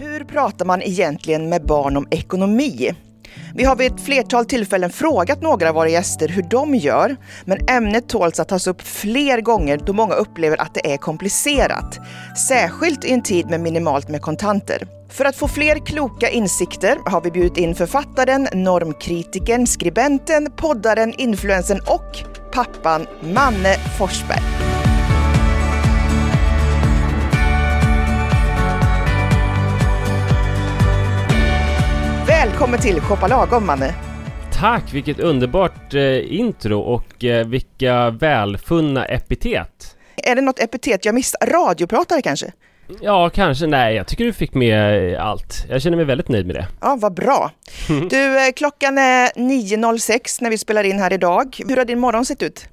Hur pratar man egentligen med barn om ekonomi? Vi har vid ett flertal tillfällen frågat några av våra gäster hur de gör, men ämnet tåls att tas upp fler gånger då många upplever att det är komplicerat. Särskilt i en tid med minimalt med kontanter. För att få fler kloka insikter har vi bjudit in författaren, normkritiken, skribenten, poddaren, influensen och pappan Manne Forsberg. Välkommen till Shoppa Lagom, Manne. Tack, vilket underbart eh, intro och eh, vilka välfunna epitet. Är det något epitet jag missar? Radiopratare kanske? Ja, kanske. Nej, jag tycker du fick med eh, allt. Jag känner mig väldigt nöjd med det. Ja, vad bra. Du, eh, klockan är 9.06 när vi spelar in här idag. Hur har din morgon sett ut?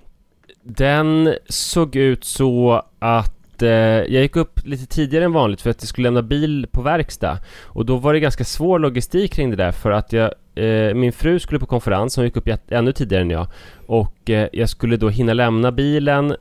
Den såg ut så att eh, jag gick upp lite tidigare än vanligt för att jag skulle lämna bil på verkstad. Och då var det ganska svår logistik kring det där för att jag, eh, min fru skulle på konferens, hon gick upp ännu tidigare än jag. Och eh, jag skulle då hinna lämna bilen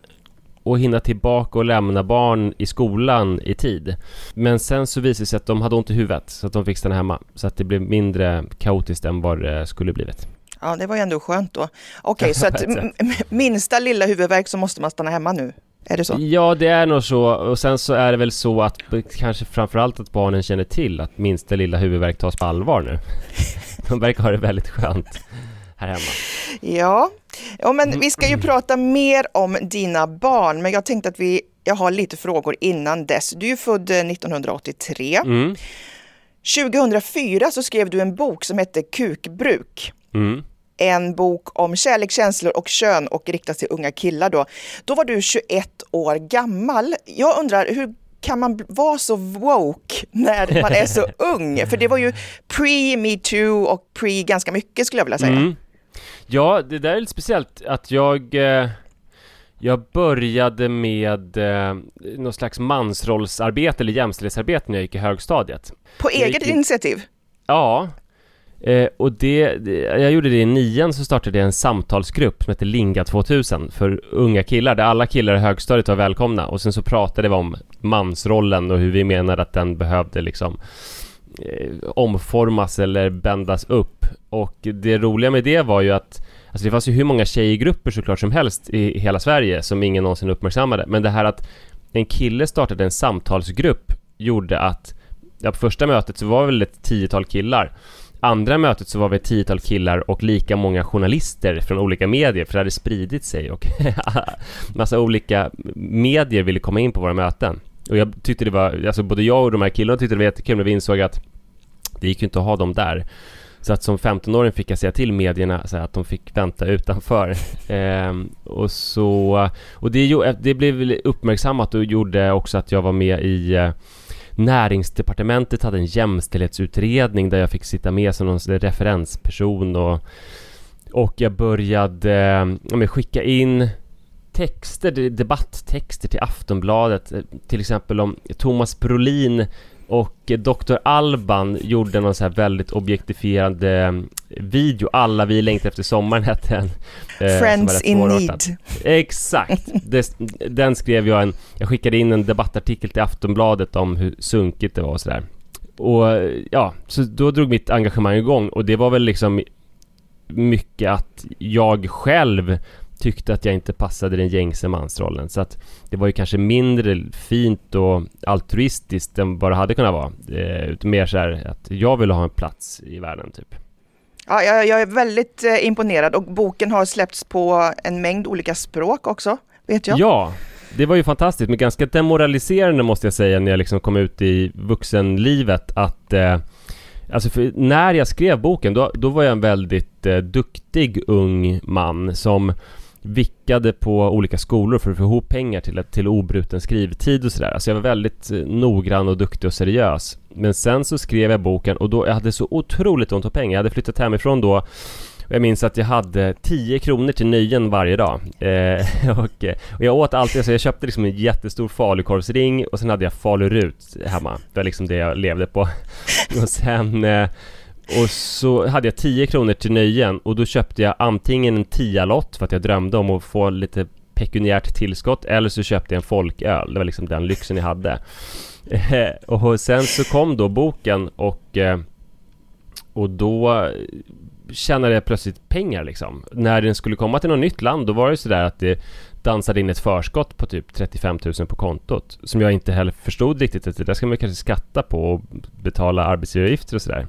och hinna tillbaka och lämna barn i skolan i tid. Men sen så visade det sig att de hade ont i huvudet så att de fick stanna hemma. Så att det blev mindre kaotiskt än vad det skulle blivit. Ja, det var ju ändå skönt då. Okej, så att minsta lilla huvudvärk så måste man stanna hemma nu. Är det så? Ja, det är nog så. Och sen så är det väl så att kanske framförallt att barnen känner till att minsta lilla huvudvärk tas på allvar nu. De verkar ha det väldigt skönt här hemma. Ja, ja men vi ska ju prata mer om dina barn, men jag tänkte att vi, jag har lite frågor innan dess. Du är född eh, 1983. Mm. 2004 så skrev du en bok som hette Kukbruk. Mm. En bok om kärlek, känslor och kön och riktas till unga killar då. Då var du 21 år gammal. Jag undrar, hur kan man vara så woke när man är så ung? För det var ju pre-metoo och pre ganska mycket skulle jag vilja säga. Mm. Ja, det där är lite speciellt att jag eh, Jag började med eh, någon slags mansrollsarbete eller jämställdhetsarbete när jag gick i högstadiet. På eget i- initiativ? Ja, eh, och det, det, jag gjorde det i nian så startade jag en samtalsgrupp som heter Linga 2000 för unga killar där alla killar i högstadiet var välkomna. Och sen så pratade vi om mansrollen och hur vi menade att den behövde liksom eh, omformas eller bändas upp. Och det roliga med det var ju att Alltså det fanns ju hur många tjejgrupper såklart som helst i hela Sverige som ingen någonsin uppmärksammade. Men det här att en kille startade en samtalsgrupp gjorde att ja, på första mötet så var det väl ett tiotal killar. Andra mötet så var vi ett tiotal killar och lika många journalister från olika medier för det hade spridit sig och massa olika medier ville komma in på våra möten. Och jag tyckte det var, alltså både jag och de här killarna tyckte det var jättekul när vi insåg att det gick ju inte att ha dem där. Så att som 15-åring fick jag säga till medierna så att de fick vänta utanför. Ehm, och så, och det, det blev uppmärksammat och gjorde också att jag var med i eh, Näringsdepartementet hade en jämställdhetsutredning där jag fick sitta med som någon slags referensperson och, och jag började eh, skicka in texter, debatttexter till Aftonbladet. Eh, till exempel om Thomas Brolin och eh, Dr. Alban gjorde någon så här väldigt objektifierande eh, video Alla vi längtar efter sommaren hette den. eh, Friends in need. Exakt! Den skrev jag en, jag skickade in en debattartikel till Aftonbladet om hur sunkigt det var och sådär. Och ja, så då drog mitt engagemang igång och det var väl liksom mycket att jag själv tyckte att jag inte passade den gängse mansrollen. Så att det var ju kanske mindre fint och altruistiskt än vad det hade kunnat vara. Eh, utan mer så här att jag ville ha en plats i världen typ. Ja, jag, jag är väldigt eh, imponerad och boken har släppts på en mängd olika språk också, vet jag. Ja, det var ju fantastiskt men ganska demoraliserande måste jag säga när jag liksom kom ut i vuxenlivet att eh, Alltså när jag skrev boken då, då var jag en väldigt eh, duktig ung man som vickade på olika skolor för att få ihop pengar till, ett- till obruten skrivtid och sådär. Alltså jag var väldigt eh, noggrann och duktig och seriös. Men sen så skrev jag boken och då, jag hade så otroligt ont om pengar. Jag hade flyttat hemifrån då och jag minns att jag hade 10 kronor till nöjen varje dag. Eh, och, eh, och jag åt alltid, alltså jag köpte liksom en jättestor falukorvsring och sen hade jag falurut hemma. Det var liksom det jag levde på. och sen eh, och så hade jag 10 kronor till nöjen och då köpte jag antingen en tialott för att jag drömde om att få lite pekuniärt tillskott eller så köpte jag en folköl. Det var liksom den lyxen jag hade. Eh, och sen så kom då boken och, eh, och då tjänade jag plötsligt pengar liksom. När den skulle komma till något nytt land då var det sådär att det dansade in ett förskott på typ 35 000 på kontot. Som jag inte heller förstod riktigt att det där ska man kanske skatta på och betala arbetsgivaravgifter och sådär.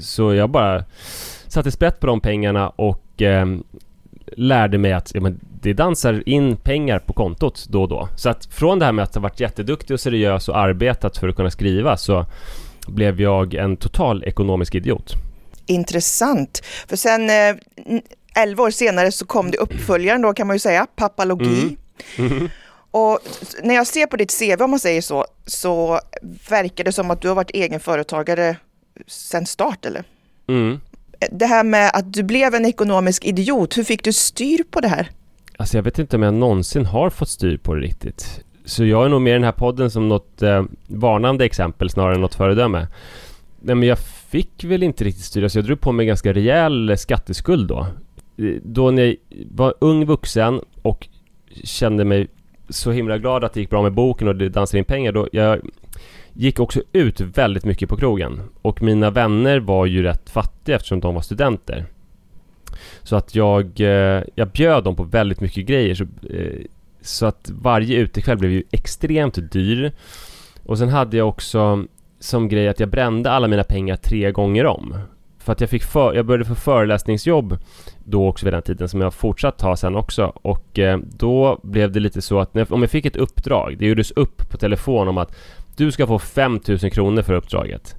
Så jag bara satte sprätt på de pengarna och eh, lärde mig att ja, men det dansar in pengar på kontot då och då. Så att från det här med att ha varit jätteduktig och seriös och arbetat för att kunna skriva så blev jag en total ekonomisk idiot. Intressant. För sen eh, 11 år senare så kom det uppföljaren då kan man ju säga, Papalogi. Mm. Mm. Och när jag ser på ditt CV om man säger så, så verkar det som att du har varit egenföretagare sen start eller? Mm. Det här med att du blev en ekonomisk idiot, hur fick du styr på det här? Alltså jag vet inte om jag någonsin har fått styr på det riktigt. Så jag är nog med i den här podden som något eh, varnande exempel snarare än något föredöme. Nej men jag fick väl inte riktigt styr, alltså jag drog på mig ganska rejäl skatteskuld då. Då när jag var ung vuxen och kände mig så himla glad att det gick bra med boken och det dansade in pengar. Då jag gick också ut väldigt mycket på krogen. Och mina vänner var ju rätt fattiga eftersom de var studenter. Så att jag, eh, jag bjöd dem på väldigt mycket grejer. Så, eh, så att varje utekväll blev ju extremt dyr. Och sen hade jag också som grej att jag brände alla mina pengar tre gånger om. För att jag fick för, jag började få föreläsningsjobb då också vid den tiden som jag fortsatt ha sen också och eh, då blev det lite så att när, om jag fick ett uppdrag, det gjordes upp på telefon om att du ska få 5000 kronor för uppdraget.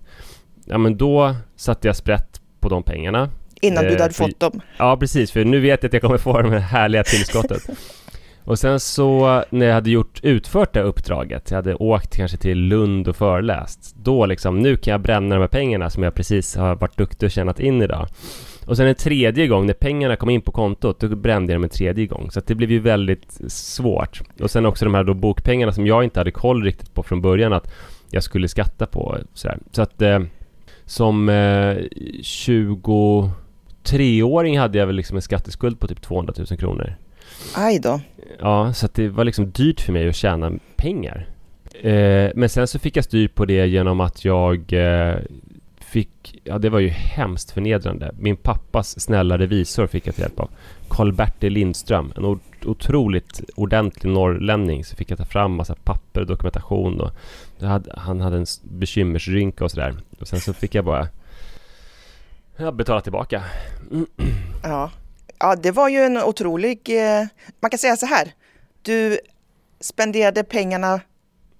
Ja men då satte jag sprätt på de pengarna. Innan eh, du hade för, fått dem? Ja precis, för nu vet jag att jag kommer få det härliga tillskottet. Och sen så när jag hade gjort, utfört det uppdraget, jag hade åkt kanske till Lund och föreläst. Då liksom, nu kan jag bränna de här pengarna som jag precis har varit duktig och tjänat in idag. Och sen en tredje gång, när pengarna kom in på kontot, då brände jag dem en tredje gång. Så att det blev ju väldigt svårt. Och sen också de här då bokpengarna som jag inte hade koll riktigt på från början att jag skulle skatta på. Sådär. Så att eh, som eh, 23-åring hade jag väl liksom en skatteskuld på typ 200 000 kronor. Aj då. Ja, så att det var liksom dyrt för mig att tjäna pengar. Eh, men sen så fick jag styr på det genom att jag eh, fick, ja det var ju hemskt förnedrande. Min pappas snälla revisor fick jag hjälp av. Karl-Bertil Lindström, en otroligt ordentlig norrlänning. Så fick jag ta fram massa papper och dokumentation och hade, han hade en bekymmersrynka och sådär. Och sen så fick jag bara ja, betala tillbaka. Ja. Ja, det var ju en otrolig... Eh, man kan säga så här. Du spenderade pengarna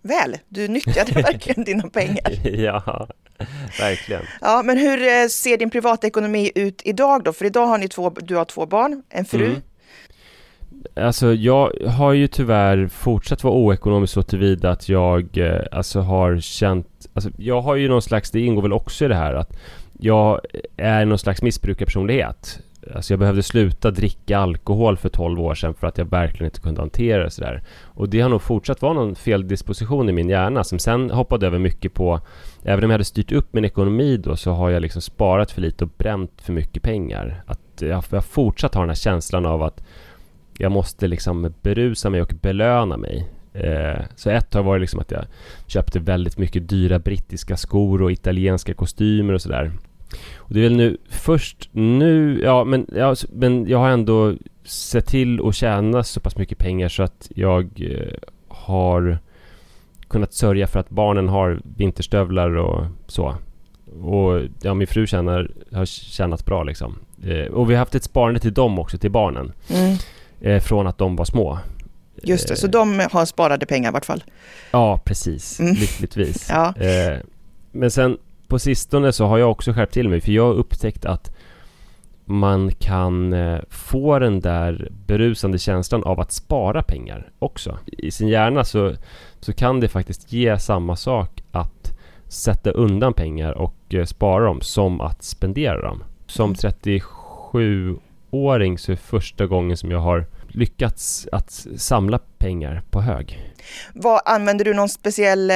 väl. Du nyttjade verkligen dina pengar. ja, verkligen. Ja, men hur eh, ser din privatekonomi ut idag då? För idag har ni två, du har två barn, en fru. Mm. Alltså jag har ju tyvärr fortsatt vara oekonomisk så tillvida att jag eh, alltså har känt, alltså jag har ju någon slags, det ingår väl också i det här att jag är någon slags missbrukarpersonlighet. Alltså jag behövde sluta dricka alkohol för 12 år sedan för att jag verkligen inte kunde hantera det sådär. Och det har nog fortsatt vara någon feldisposition i min hjärna som sen hoppade över mycket på Även om jag hade styrt upp min ekonomi då så har jag liksom sparat för lite och bränt för mycket pengar. Att jag, jag fortsatt har den här känslan av att jag måste liksom berusa mig och belöna mig. Eh, så ett tag var det liksom att jag köpte väldigt mycket dyra brittiska skor och italienska kostymer och sådär. Och det är väl nu först nu, ja men, ja, men jag har ändå sett till att tjäna så pass mycket pengar så att jag eh, har kunnat sörja för att barnen har vinterstövlar och så. Och ja, min fru tjänar, har tjänat bra liksom. Eh, och vi har haft ett sparande till dem också, till barnen. Mm. Eh, från att de var små. Just det, så de har sparade pengar i vart fall? Ja, precis. Mm. Lyckligtvis. ja. Eh, men sen på sistone så har jag också skärpt till mig för jag har upptäckt att man kan eh, få den där berusande känslan av att spara pengar också. I sin hjärna så, så kan det faktiskt ge samma sak att sätta undan pengar och eh, spara dem som att spendera dem. Som 37-åring mm. så är det första gången som jag har lyckats att samla pengar på hög. Vad, använder du någon speciell eh,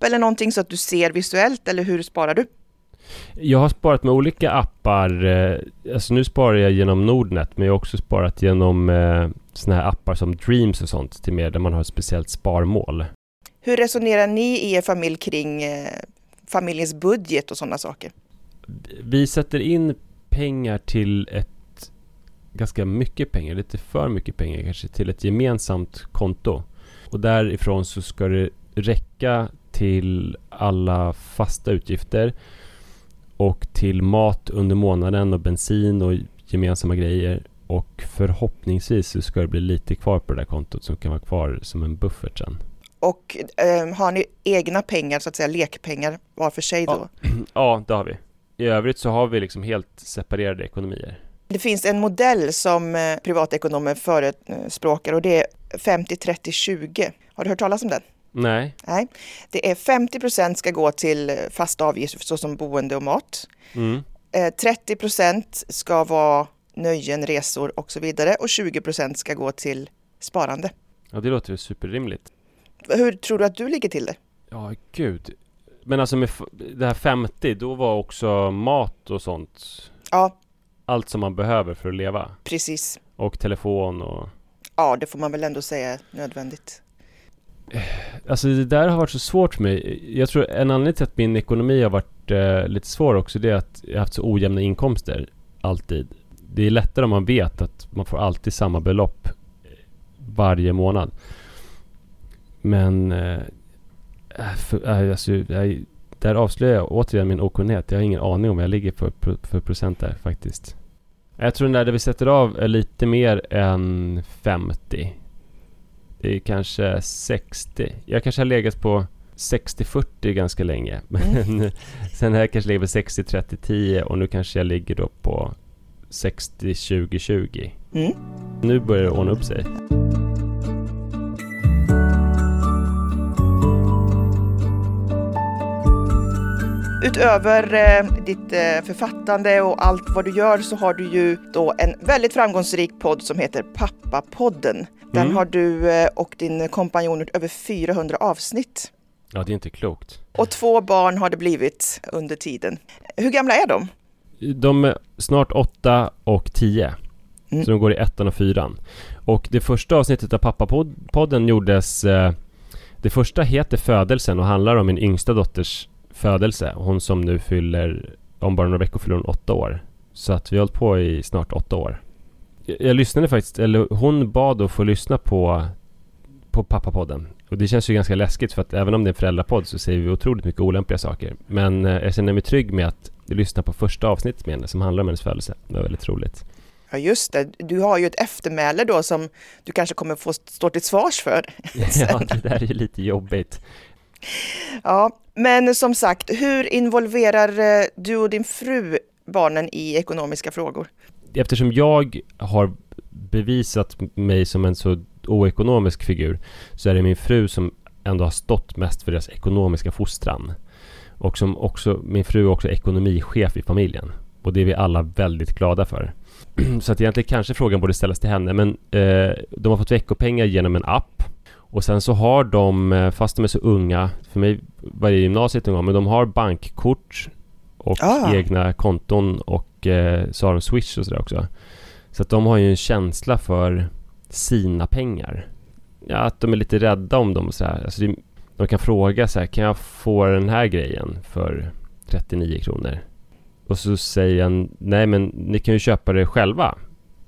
app eller någonting så att du ser visuellt eller hur sparar du? Jag har sparat med olika appar. Eh, alltså nu sparar jag genom Nordnet men jag har också sparat genom eh, såna här appar som Dreams och sånt till mer där man har ett speciellt sparmål. Hur resonerar ni i er familj kring eh, familjens budget och sådana saker? Vi sätter in pengar till ett ganska mycket pengar, lite för mycket pengar kanske, till ett gemensamt konto. Och därifrån så ska det räcka till alla fasta utgifter och till mat under månaden och bensin och gemensamma grejer. Och förhoppningsvis så ska det bli lite kvar på det där kontot som kan vara kvar som en buffert sen. Och eh, har ni egna pengar, så att säga lekpengar var för sig då? Ja. ja, det har vi. I övrigt så har vi liksom helt separerade ekonomier. Det finns en modell som eh, privatekonomer förespråkar och det är 50-30-20. Har du hört talas om den? Nej. Nej. Det är 50 procent ska gå till fasta avgifter såsom boende och mat. Mm. 30 procent ska vara nöjen, resor och så vidare och 20 procent ska gå till sparande. Ja, det låter superrimligt. Hur tror du att du ligger till det? Ja, gud. Men alltså med det här 50, då var också mat och sånt Ja, allt som man behöver för att leva? precis. Och telefon och... Ja, det får man väl ändå säga är nödvändigt. Alltså det där har varit så svårt för mig. Jag tror en anledning till att min ekonomi har varit eh, lite svår också det är att jag har haft så ojämna inkomster. Alltid. Det är lättare om man vet att man får alltid samma belopp varje månad. Men... Eh, äh, för, eh, alltså, jag, där avslöjar jag återigen min okunnighet. Jag har ingen aning om vad jag ligger för, för procent där faktiskt. Jag tror den där, där vi sätter av är lite mer än 50. Det är kanske 60. Jag kanske har legat på 60-40 ganska länge. Men mm. sen jag kanske legat på 60-30-10 och nu kanske jag ligger då på 60-20-20. Mm. Nu börjar det ordna upp sig. Utöver eh, ditt eh, författande och allt vad du gör så har du ju då en väldigt framgångsrik podd som heter Pappapodden. Den mm. har du eh, och din kompanjon gjort över 400 avsnitt. Ja, det är inte klokt. Och två barn har det blivit under tiden. Hur gamla är de? De är snart åtta och tio. Mm. Så de går i ettan och fyran. Och det första avsnittet av Pappapodden gjordes... Eh, det första heter Födelsen och handlar om min yngsta dotters födelse. Hon som nu fyller, om bara några veckor fyller hon åtta år. Så att vi har hållit på i snart åtta år. Jag, lyssnade faktiskt, eller hon bad att få lyssna på, på pappapodden. Och det känns ju ganska läskigt för att även om det är en föräldrapodd så säger vi otroligt mycket olämpliga saker. Men eh, jag känner mig trygg med att lyssna på första avsnittet med henne som handlar om hennes födelse. Det var väldigt roligt. Ja just det, du har ju ett eftermäle då som du kanske kommer få stå till svars för. ja, det där är ju lite jobbigt. Ja, men som sagt, hur involverar eh, du och din fru barnen i ekonomiska frågor? Eftersom jag har bevisat mig som en så oekonomisk figur så är det min fru som ändå har stått mest för deras ekonomiska fostran. Och som också, min fru är också ekonomichef i familjen. Och det är vi alla väldigt glada för. så att egentligen kanske frågan borde ställas till henne men eh, de har fått veckopengar genom en app och sen så har de, eh, fast de är så unga, för mig var det gymnasiet en gång, men de har bankkort och ah. egna konton och eh, så har de Swish och sådär också. Så att de har ju en känsla för sina pengar. Ja, att de är lite rädda om dem och sådär. Alltså det, de kan fråga så här, kan jag få den här grejen för 39 kronor? Och så säger jag, nej men ni kan ju köpa det själva.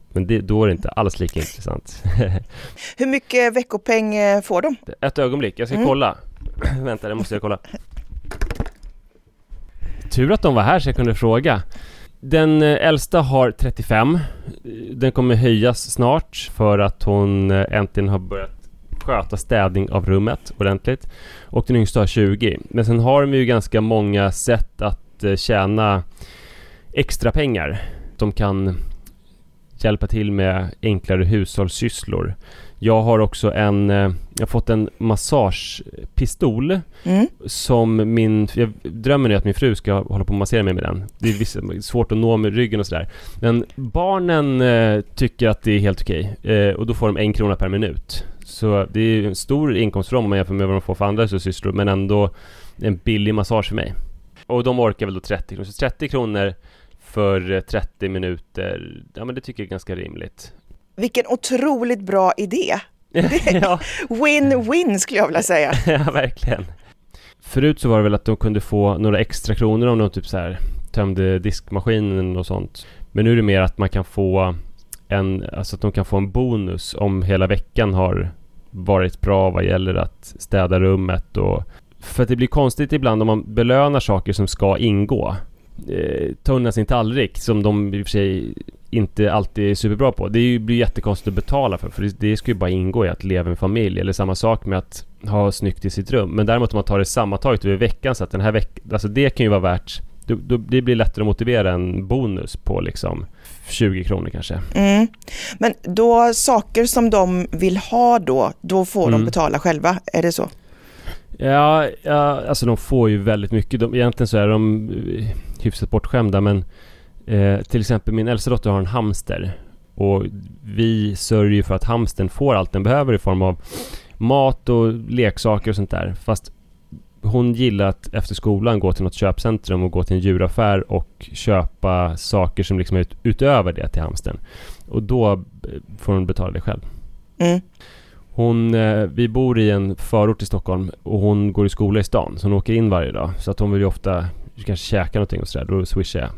Men det, då är det inte alls lika intressant. Hur mycket veckopeng eh, får de? Ett ögonblick, jag ska mm. kolla. Vänta, det måste jag kolla. Tur att de var här så jag kunde fråga. Den eh, äldsta har 35. Den kommer höjas snart för att hon eh, äntligen har börjat sköta städning av rummet ordentligt. Och den yngsta har 20. Men sen har de ju ganska många sätt att eh, tjäna extra pengar. De kan hjälpa till med enklare hushållssysslor. Jag har också en, eh, jag har fått en massagepistol mm. som min, jag drömmer är att min fru ska hålla på och massera mig med den. Det är svårt att nå med ryggen och sådär. Men barnen eh, tycker att det är helt okej eh, och då får de en krona per minut. Så det är en stor inkomst för dem om man jämför med vad de får för andra sysslor men ändå en billig massage för mig. Och de orkar väl då 30 kronor. Så 30 kronor för 30 minuter, ja men det tycker jag är ganska rimligt. Vilken otroligt bra idé! Win-win skulle jag vilja säga. ja, verkligen. Förut så var det väl att de kunde få några extra kronor om de typ så här tömde diskmaskinen och sånt. Men nu är det mer att man kan få en, alltså att de kan få en bonus om hela veckan har varit bra vad gäller att städa rummet och för att det blir konstigt ibland om man belönar saker som ska ingå. Eh, ta undan sin tallrik som de i och för sig inte alltid är superbra på. Det blir jättekonstigt att betala för, för det ska ju bara ingå i att leva med familj. Eller samma sak med att ha snyggt i sitt rum. Men däremot om man tar det sammantaget över veckan så att den här veckan, alltså det kan ju vara värt då, då, det blir lättare att motivera en bonus på liksom 20 kronor kanske. Mm. Men då saker som de vill ha då, då får mm. de betala själva, är det så? Ja, ja, alltså de får ju väldigt mycket. De, egentligen så är de hyfsat bortskämda men eh, till exempel min äldsta dotter har en hamster och vi sörjer för att hamsten får allt den behöver i form av mat och leksaker och sånt där. Fast hon gillar att efter skolan gå till något köpcentrum och gå till en djuraffär och köpa saker som liksom är utöver det till hamsten. Och då eh, får hon betala det själv. Mm. Hon, eh, vi bor i en förort i Stockholm och hon går i skola i stan så hon åker in varje dag. Så att hon vill ju ofta kanske käka någonting och sådär. Då swishar jag.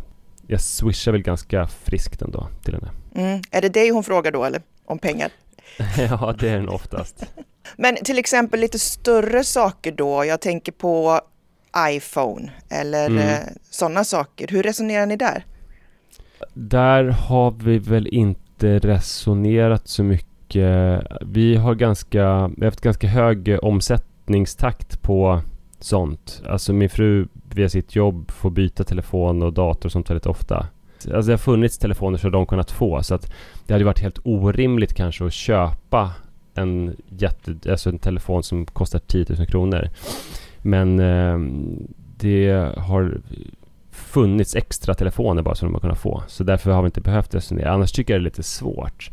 Jag swishar väl ganska friskt ändå till henne. Mm. Är det dig hon frågar då eller? Om pengar? ja, det är den oftast. Men till exempel lite större saker då. Jag tänker på iPhone eller mm. Eh, sådana saker. Hur resonerar ni där? Där har vi väl inte resonerat så mycket. Vi har ganska, vi har haft ganska hög omsättningstakt på sånt. Alltså min fru via sitt jobb får byta telefon och dator som väldigt ofta. Alltså det har funnits telefoner som de kunnat få så att det hade varit helt orimligt kanske att köpa en, jätte, alltså en telefon som kostar 10 000 kronor. Men eh, det har funnits extra telefoner bara som de har kunnat få. Så därför har vi inte behövt resonera. Annars tycker jag det är lite svårt.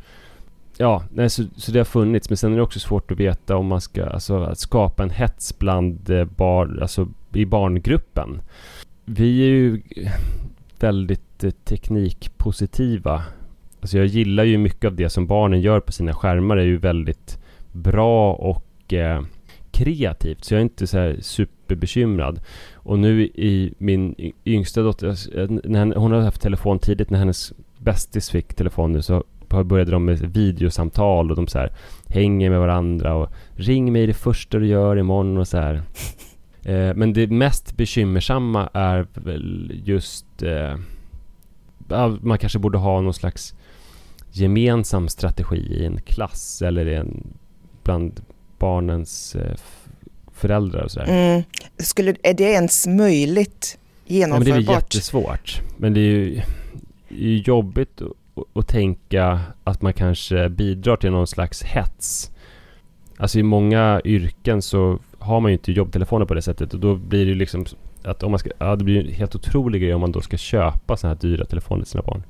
Ja, nej, så, så det har funnits. Men sen är det också svårt att veta om man ska alltså, skapa en hets bland eh, bar, alltså, i barngruppen. Vi är ju väldigt eh, teknikpositiva Alltså jag gillar ju mycket av det som barnen gör på sina skärmar Det är ju väldigt bra och eh, kreativt. Så jag är inte så här superbekymrad. Och nu i min yngsta dotter, alltså, eh, när hon, hon har haft telefon tidigt när hennes bästis fick telefon nu så började de med videosamtal och de så här hänger med varandra och ring mig det första du gör imorgon och så här. Eh, men det mest bekymmersamma är väl just eh, man kanske borde ha någon slags gemensam strategi i en klass eller en, bland barnens eh, föräldrar och sådär. Mm. Skulle, är det ens möjligt genomförbart? Ja, men det är jättesvårt. Men det är ju, det är jobbigt att, att tänka att man kanske bidrar till någon slags hets. Alltså i många yrken så har man ju inte jobbtelefoner på det sättet och då blir det ju liksom att om man ska, ja det blir en helt otrolig grej om man då ska köpa sådana här dyra telefoner till sina barn.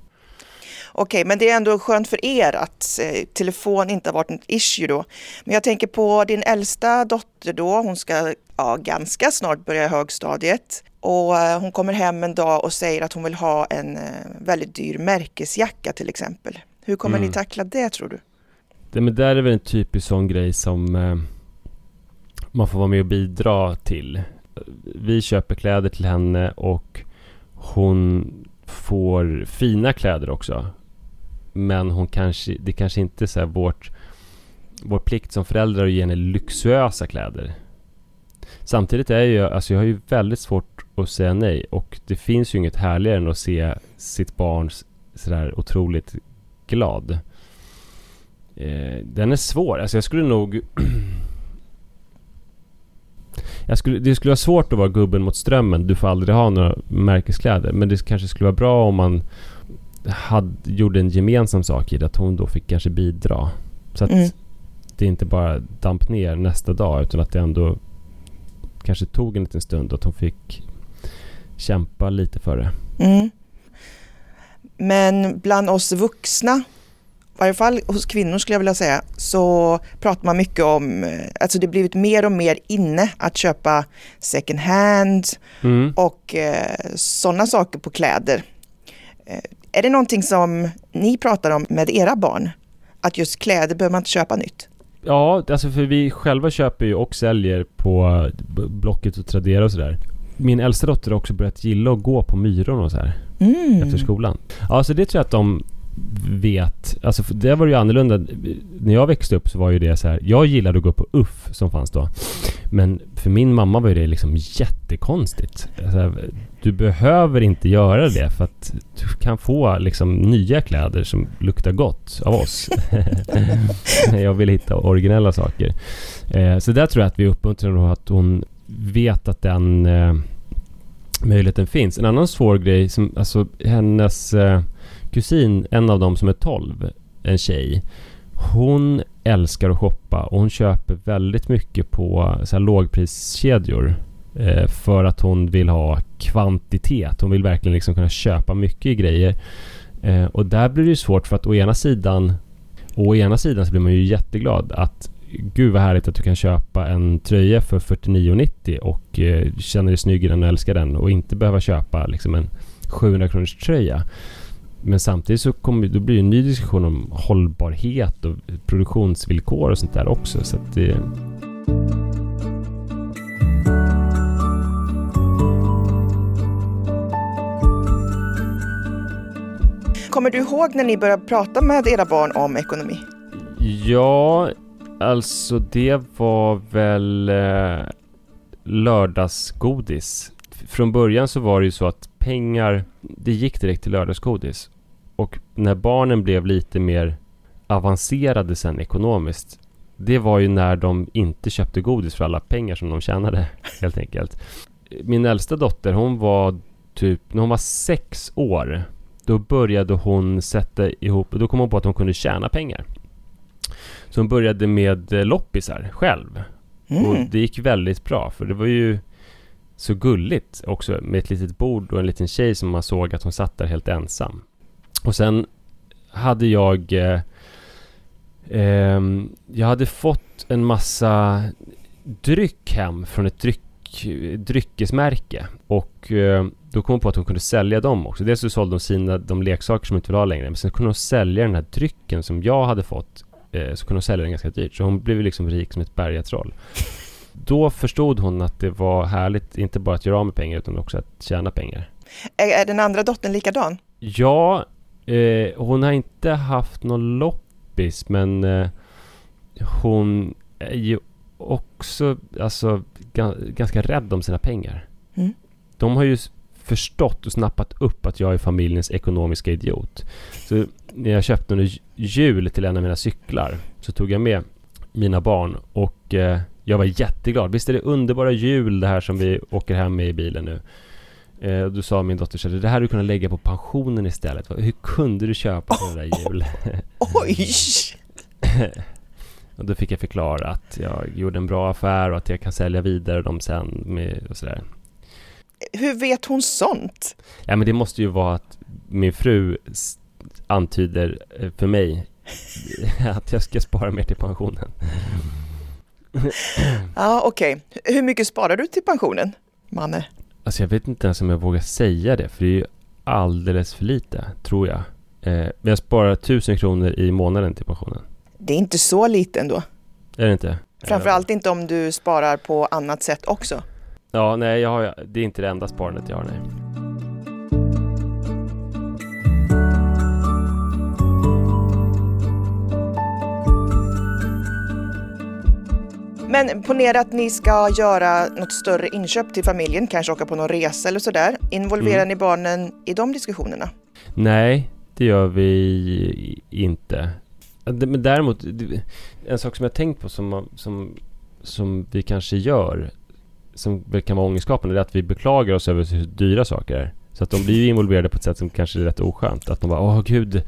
Okej, men det är ändå skönt för er att eh, telefon inte har varit ett issue då. Men jag tänker på din äldsta dotter då, hon ska ja, ganska snart börja högstadiet. Och eh, hon kommer hem en dag och säger att hon vill ha en eh, väldigt dyr märkesjacka till exempel. Hur kommer mm. ni tackla det tror du? Det, men där är väl en typisk sån grej som eh, man får vara med och bidra till. Vi köper kläder till henne och hon får fina kläder också. Men hon kanske, det kanske inte är så här vårt, vår plikt som föräldrar att ge henne lyxösa kläder. Samtidigt är jag, alltså jag har ju väldigt svårt att säga nej och det finns ju inget härligare än att se sitt barn sådär otroligt glad. Eh, den är svår, alltså jag skulle nog jag skulle, det skulle vara svårt att vara gubben mot strömmen. Du får aldrig ha några märkeskläder. Men det kanske skulle vara bra om man hade, gjorde en gemensam sak i det. Att hon då fick kanske bidra. Så att mm. det inte bara damp ner nästa dag. Utan att det ändå kanske tog en liten stund. Att hon fick kämpa lite för det. Mm. Men bland oss vuxna varje fall hos kvinnor skulle jag vilja säga, så pratar man mycket om, eh, alltså det blivit mer och mer inne att köpa second hand mm. och eh, sådana saker på kläder. Eh, är det någonting som ni pratar om med era barn? Att just kläder behöver man inte köpa nytt? Ja, alltså för vi själva köper ju och säljer på Blocket och Tradera och sådär. Min äldsta dotter har också börjat gilla att gå på Myron och så här. Mm. Efter skolan. Ja, så det tror jag att de vet. Alltså det var ju annorlunda. När jag växte upp så var ju det så här. Jag gillade att gå på UFF som fanns då. Men för min mamma var ju det liksom jättekonstigt. Alltså, du behöver inte göra det för att du kan få liksom nya kläder som luktar gott av oss. jag vill hitta originella saker. Eh, så där tror jag att vi uppmuntrar att hon vet att den eh, möjligheten finns. En annan svår grej som, alltså hennes eh, kusin, en av dem som är 12, en tjej. Hon älskar att shoppa och hon köper väldigt mycket på så här lågpriskedjor. Eh, för att hon vill ha kvantitet. Hon vill verkligen liksom kunna köpa mycket grejer. Eh, och där blir det ju svårt för att å ena sidan Å ena sidan så blir man ju jätteglad att Gud vad härligt att du kan köpa en tröja för 49,90 och eh, känner dig snygg i den och älskar den och inte behöva köpa liksom en 700 kronors tröja. Men samtidigt så kommer, då blir det en ny diskussion om hållbarhet och produktionsvillkor och sånt där också. Så det... Kommer du ihåg när ni började prata med era barn om ekonomi? Ja, alltså det var väl eh, lördagsgodis. Från början så var det ju så att pengar, det gick direkt till lördagsgodis. Och när barnen blev lite mer avancerade sen ekonomiskt, det var ju när de inte köpte godis för alla pengar som de tjänade, helt enkelt. Min äldsta dotter, hon var typ, när hon var sex år, då började hon sätta ihop, då kom hon på att hon kunde tjäna pengar. Så hon började med eh, loppisar själv. Mm. Och det gick väldigt bra, för det var ju så gulligt också med ett litet bord och en liten tjej som man såg att hon satt där helt ensam. Och sen hade jag eh, eh, Jag hade fått en massa dryck hem från ett dryck, dryckesmärke och eh, då kom hon på att hon kunde sälja dem också. Dels så sålde hon sina, de leksaker som hon inte ville ha längre men sen kunde hon sälja den här drycken som jag hade fått eh, så kunde hon sälja den ganska dyrt. Så hon blev liksom rik som ett bergatroll då förstod hon att det var härligt, inte bara att göra av med pengar utan också att tjäna pengar. Är, är den andra dottern likadan? Ja, eh, hon har inte haft någon loppis men eh, hon är ju också alltså, ganska rädd om sina pengar. Mm. De har ju förstått och snappat upp att jag är familjens ekonomiska idiot. Så när jag köpte en jul till en av mina cyklar så tog jag med mina barn och eh, jag var jätteglad. Visst är det underbara jul det här som vi åker hem med i bilen nu? Eh, då sa min dotter så det här du kunna lägga på pensionen istället. Hur kunde du köpa sådana där jul? Oj! och då fick jag förklara att jag gjorde en bra affär och att jag kan sälja vidare dem sen med och sådär. Hur vet hon sånt? Ja men det måste ju vara att min fru antyder eh, för mig att jag ska spara mer till pensionen. ja, okej. Okay. Hur mycket sparar du till pensionen, Manne? Alltså jag vet inte ens om jag vågar säga det, för det är ju alldeles för lite, tror jag. Eh, men jag sparar tusen kronor i månaden till pensionen. Det är inte så lite ändå. Är det inte? Framförallt inte om du sparar på annat sätt också. Ja, nej, jag har, det är inte det enda sparandet jag har, nej. Men ponera att ni ska göra något större inköp till familjen, kanske åka på någon resa eller sådär. Involverar mm. ni barnen i de diskussionerna? Nej, det gör vi inte. Men däremot, en sak som jag tänkt på som, som, som vi kanske gör, som kan vara ångestskapande, är att vi beklagar oss över hur dyra saker är. Så att de blir involverade på ett sätt som kanske är rätt oskönt. Att de bara, åh gud.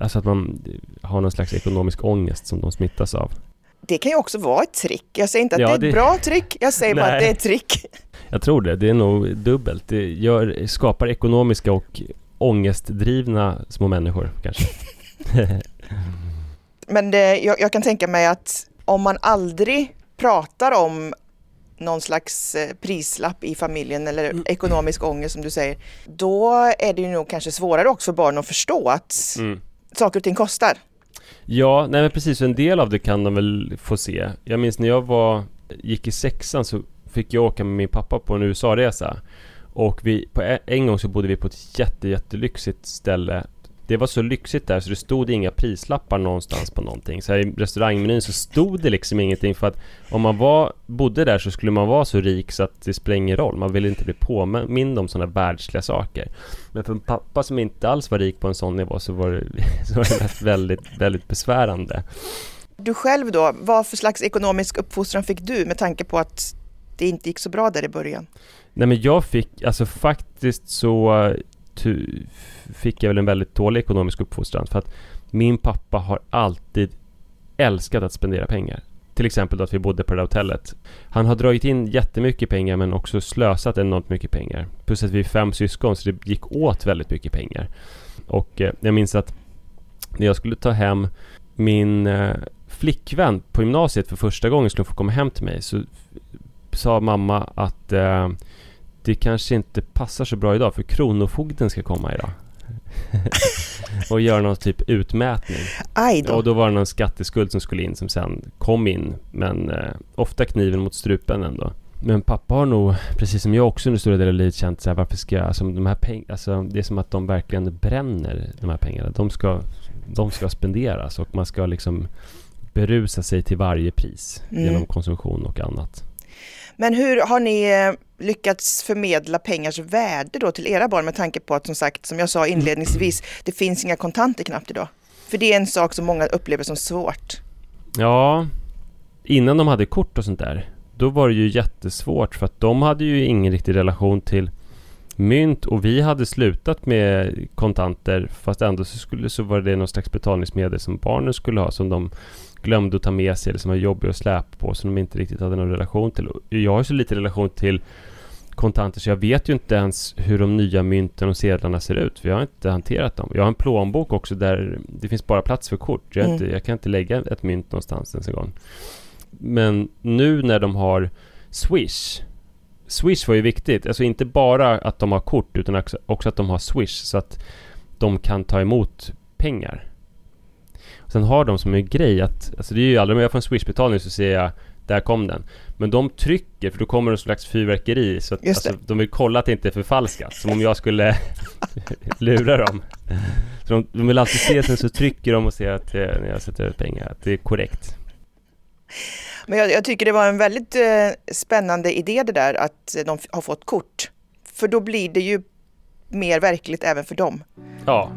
Alltså att man har någon slags ekonomisk ångest som de smittas av det kan ju också vara ett trick. Jag säger inte att ja, det är ett bra trick, jag säger bara att det är ett trick. Jag tror det, det är nog dubbelt. Det gör, skapar ekonomiska och ångestdrivna små människor kanske. Men det, jag, jag, kan tänka mig att om man aldrig pratar om någon slags eh, prislapp i familjen eller mm. ekonomisk ångest som du säger, då är det ju nog kanske svårare också för barn att förstå att mm. saker och ting kostar. Ja, nej men precis. En del av det kan de väl få se. Jag minns när jag var, gick i sexan så fick jag åka med min pappa på en USA-resa. Och vi, på en gång så bodde vi på ett jätte, jättelyxigt ställe det var så lyxigt där så det stod inga prislappar någonstans på någonting. Så här, i restaurangmenyn så stod det liksom ingenting för att om man var, bodde där så skulle man vara så rik så att det spelar ingen roll. Man ville inte bli påmind om sådana världsliga saker. Men för en pappa som inte alls var rik på en sån nivå så var det, så var det väldigt, väldigt besvärande. Du själv då, vad för slags ekonomisk uppfostran fick du med tanke på att det inte gick så bra där i början? Nej men jag fick, alltså faktiskt så fick jag väl en väldigt dålig ekonomisk uppfostran för att min pappa har alltid älskat att spendera pengar. Till exempel då att vi bodde på det där hotellet. Han har dragit in jättemycket pengar men också slösat enormt mycket pengar. Plus att vi är fem syskon så det gick åt väldigt mycket pengar. Och eh, jag minns att när jag skulle ta hem min eh, flickvän på gymnasiet för första gången skulle få komma hem till mig så sa mamma att eh, det kanske inte passar så bra idag för Kronofogden ska komma idag. och göra någon typ utmätning. Då. Och då var det någon skatteskuld som skulle in som sen kom in. Men eh, ofta kniven mot strupen ändå. Men pappa har nog, precis som jag också under stora delar av livet känt så här, varför ska jag, alltså de här pengarna, alltså det är som att de verkligen bränner de här pengarna. De ska, de ska spenderas och man ska liksom berusa sig till varje pris mm. genom konsumtion och annat. Men hur har ni eh, lyckats förmedla pengars värde då till era barn med tanke på att som sagt, som jag sa inledningsvis, det finns inga kontanter knappt idag? För det är en sak som många upplever som svårt. Ja, innan de hade kort och sånt där, då var det ju jättesvårt för att de hade ju ingen riktig relation till mynt och vi hade slutat med kontanter fast ändå så, skulle, så var det någon slags betalningsmedel som barnen skulle ha som de glömde att ta med sig eller som var jobbiga att släpa på som de inte riktigt hade någon relation till. Jag har så lite relation till kontanter så jag vet ju inte ens hur de nya mynten och sedlarna ser ut. För jag har inte hanterat dem. Jag har en plånbok också där det finns bara plats för kort. Jag, mm. inte, jag kan inte lägga ett mynt någonstans ens en gång. Men nu när de har Swish Swish var ju viktigt. Alltså inte bara att de har kort utan också att de har Swish så att de kan ta emot pengar. Sen har de som en grej att, alltså det är ju aldrig, om jag får en Swish-betalning så ser jag där kom den. Men de trycker, för då kommer det en slags fyrverkeri så att alltså, de vill kolla att det inte är förfalskat. Som om jag skulle lura dem. Så de, de, vill alltid se, sen så trycker de och ser att det, när jag sätter ut pengar, att det är korrekt. Men jag, jag tycker det var en väldigt eh, spännande idé det där att de har fått kort. För då blir det ju mer verkligt även för dem. Ja,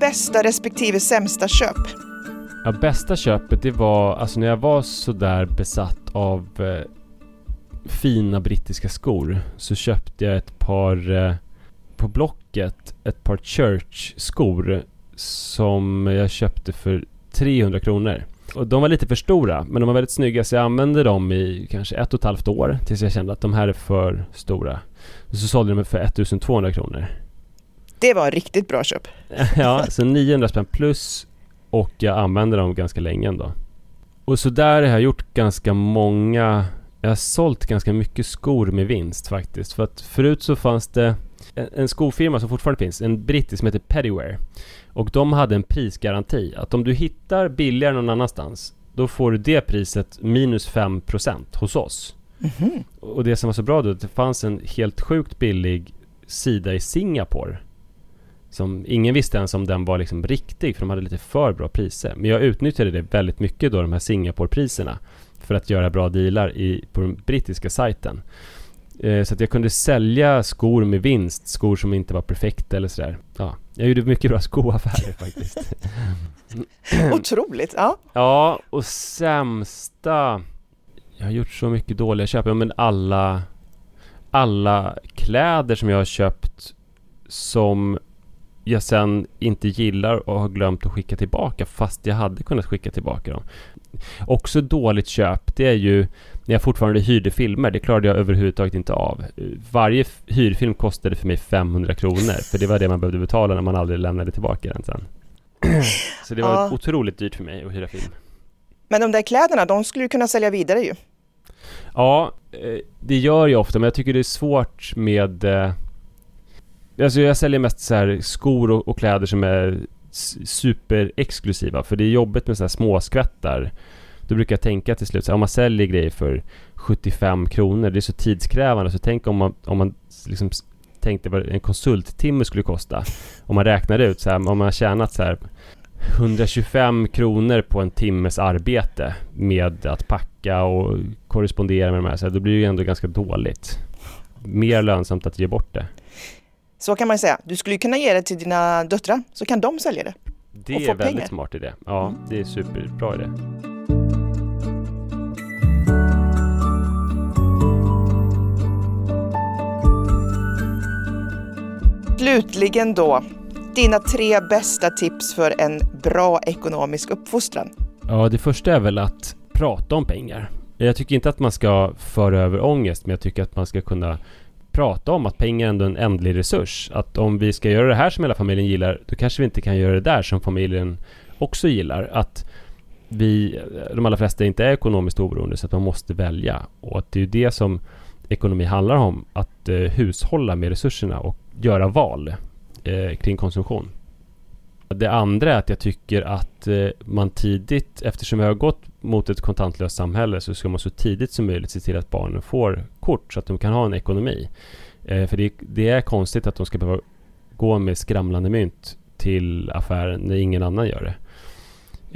bästa respektive sämsta köp? Ja, bästa köpet det var, alltså när jag var sådär besatt av eh, fina brittiska skor så köpte jag ett par eh, på Blocket, ett par Church-skor som jag köpte för 300 kronor. Och de var lite för stora, men de var väldigt snygga så jag använde dem i kanske ett och ett halvt år tills jag kände att de här är för stora. Och så sålde jag dem för 1200 kronor. Det var riktigt bra köp. ja, så 900 spänn plus och jag använder dem ganska länge ändå. Och så där har jag gjort ganska många jag har sålt ganska mycket skor med vinst faktiskt. För att förut så fanns det en, skofirma som fortfarande finns, en brittisk som heter Pettyware. Och de hade en prisgaranti. Att om du hittar billigare någon annanstans, då får du det priset minus 5% hos oss. Mm -hmm. Och det som var så bra då, att det fanns en helt sjukt billig sida i Singapore som ingen visste ens om den var liksom riktig för de hade lite för bra priser. Men jag utnyttjade det väldigt mycket då, de här Singapore-priserna för att göra bra dealar i, på den brittiska sajten. Eh, så att jag kunde sälja skor med vinst, skor som inte var perfekta eller sådär. Ja, jag gjorde mycket bra skoaffärer faktiskt. Otroligt! Ja. Ja, och sämsta... Jag har gjort så mycket dåliga köp. Ja, men alla... Alla kläder som jag har köpt som jag sen inte gillar och har glömt att skicka tillbaka fast jag hade kunnat skicka tillbaka dem. Också dåligt köp, det är ju när jag fortfarande hyrde filmer, det klarade jag överhuvudtaget inte av. Varje hyrfilm kostade för mig 500 kronor, för det var det man behövde betala när man aldrig lämnade tillbaka den sen. Så det var ja. otroligt dyrt för mig att hyra film. Men de där kläderna, de skulle du kunna sälja vidare ju. Ja, eh, det gör jag ofta men jag tycker det är svårt med eh, Alltså jag säljer mest så här skor och, och kläder som är superexklusiva för det är jobbigt med så här småskvättar Då brukar jag tänka till slut så här, om man säljer grejer för 75 kronor Det är så tidskrävande så tänk om man, om man liksom tänkte vad en konsulttimme skulle kosta Om man räknar ut så här, om man har tjänat så här 125 kronor på en timmes arbete med att packa och korrespondera med de här, så här, då blir det ju ändå ganska dåligt. Mer lönsamt att ge bort det. Så kan man säga. Du skulle kunna ge det till dina döttrar, så kan de sälja det. Det är väldigt pengar. smart idé. Ja, det är superbra idé. Slutligen då, dina tre bästa tips för en bra ekonomisk uppfostran? Ja, det första är väl att prata om pengar. Jag tycker inte att man ska föra över ångest, men jag tycker att man ska kunna prata om att pengar är ändå en ändlig resurs. Att om vi ska göra det här som hela familjen gillar, då kanske vi inte kan göra det där som familjen också gillar. Att vi, de allra flesta inte är ekonomiskt oberoende, så att man måste välja. Och att det är ju det som ekonomi handlar om, att eh, hushålla med resurserna och göra val eh, kring konsumtion. Det andra är att jag tycker att eh, man tidigt, eftersom vi har gått mot ett kontantlöst samhälle, så ska man så tidigt som möjligt se till att barnen får kort så att de kan ha en ekonomi. Eh, för det, det, är konstigt att de ska behöva gå med skramlande mynt till affären när ingen annan gör det.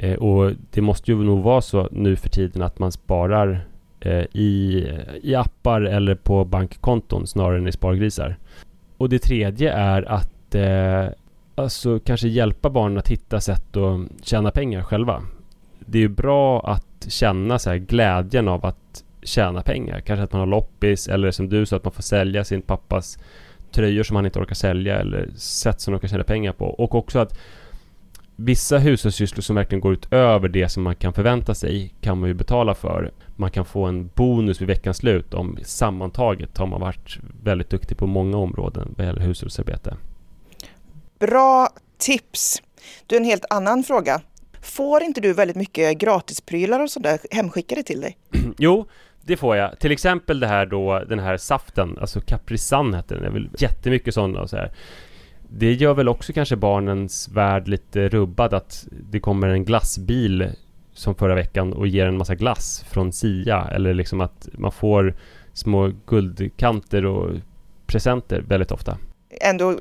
Eh, och det måste ju nog vara så nu för tiden att man sparar eh, i, i appar eller på bankkonton snarare än i spargrisar. Och det tredje är att eh, alltså kanske hjälpa barnen att hitta sätt att tjäna pengar själva. Det är ju bra att känna så glädjen av att tjäna pengar. Kanske att man har loppis eller som du sa att man får sälja sin pappas tröjor som han inte orkar sälja eller sätt som de kan tjäna pengar på. Och också att vissa hushållssysslor som verkligen går utöver det som man kan förvänta sig kan man ju betala för. Man kan få en bonus vid veckans slut om sammantaget har man varit väldigt duktig på många områden vad gäller hushållsarbete. Bra tips! Du, en helt annan fråga. Får inte du väldigt mycket gratisprylar och sådär hemskickade till dig? jo, det får jag. Till exempel det här då, den här saften, alltså Caprisan heter den. Jag vill jättemycket sådana och så här. Det gör väl också kanske barnens värld lite rubbad att det kommer en glassbil som förra veckan och ger en massa glass från Sia eller liksom att man får små guldkanter och presenter väldigt ofta. Ändå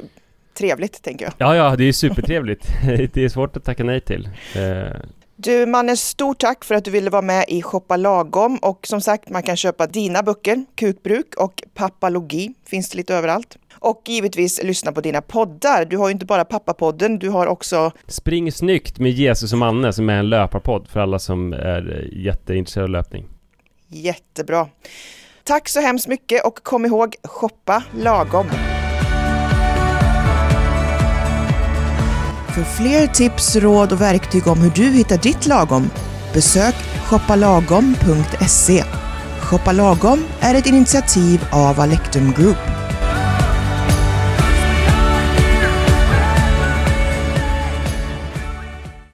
trevligt, tänker jag. Ja, ja, det är supertrevligt. det är svårt att tacka nej till. Eh. Du Manne, stort tack för att du ville vara med i Shoppa Lagom och som sagt, man kan köpa dina böcker, Kukbruk och Pappalogi, finns det lite överallt. Och givetvis lyssna på dina poddar. Du har ju inte bara Pappapodden, du har också Spring snyggt med Jesus och Manne som är en löparpodd för alla som är jätteintresserade av löpning. Jättebra. Tack så hemskt mycket och kom ihåg, shoppa lagom. För fler tips, råd och verktyg om hur du hittar ditt lagom, besök shoppalagom.se. Shoppa Lagom är ett initiativ av Alectum Group.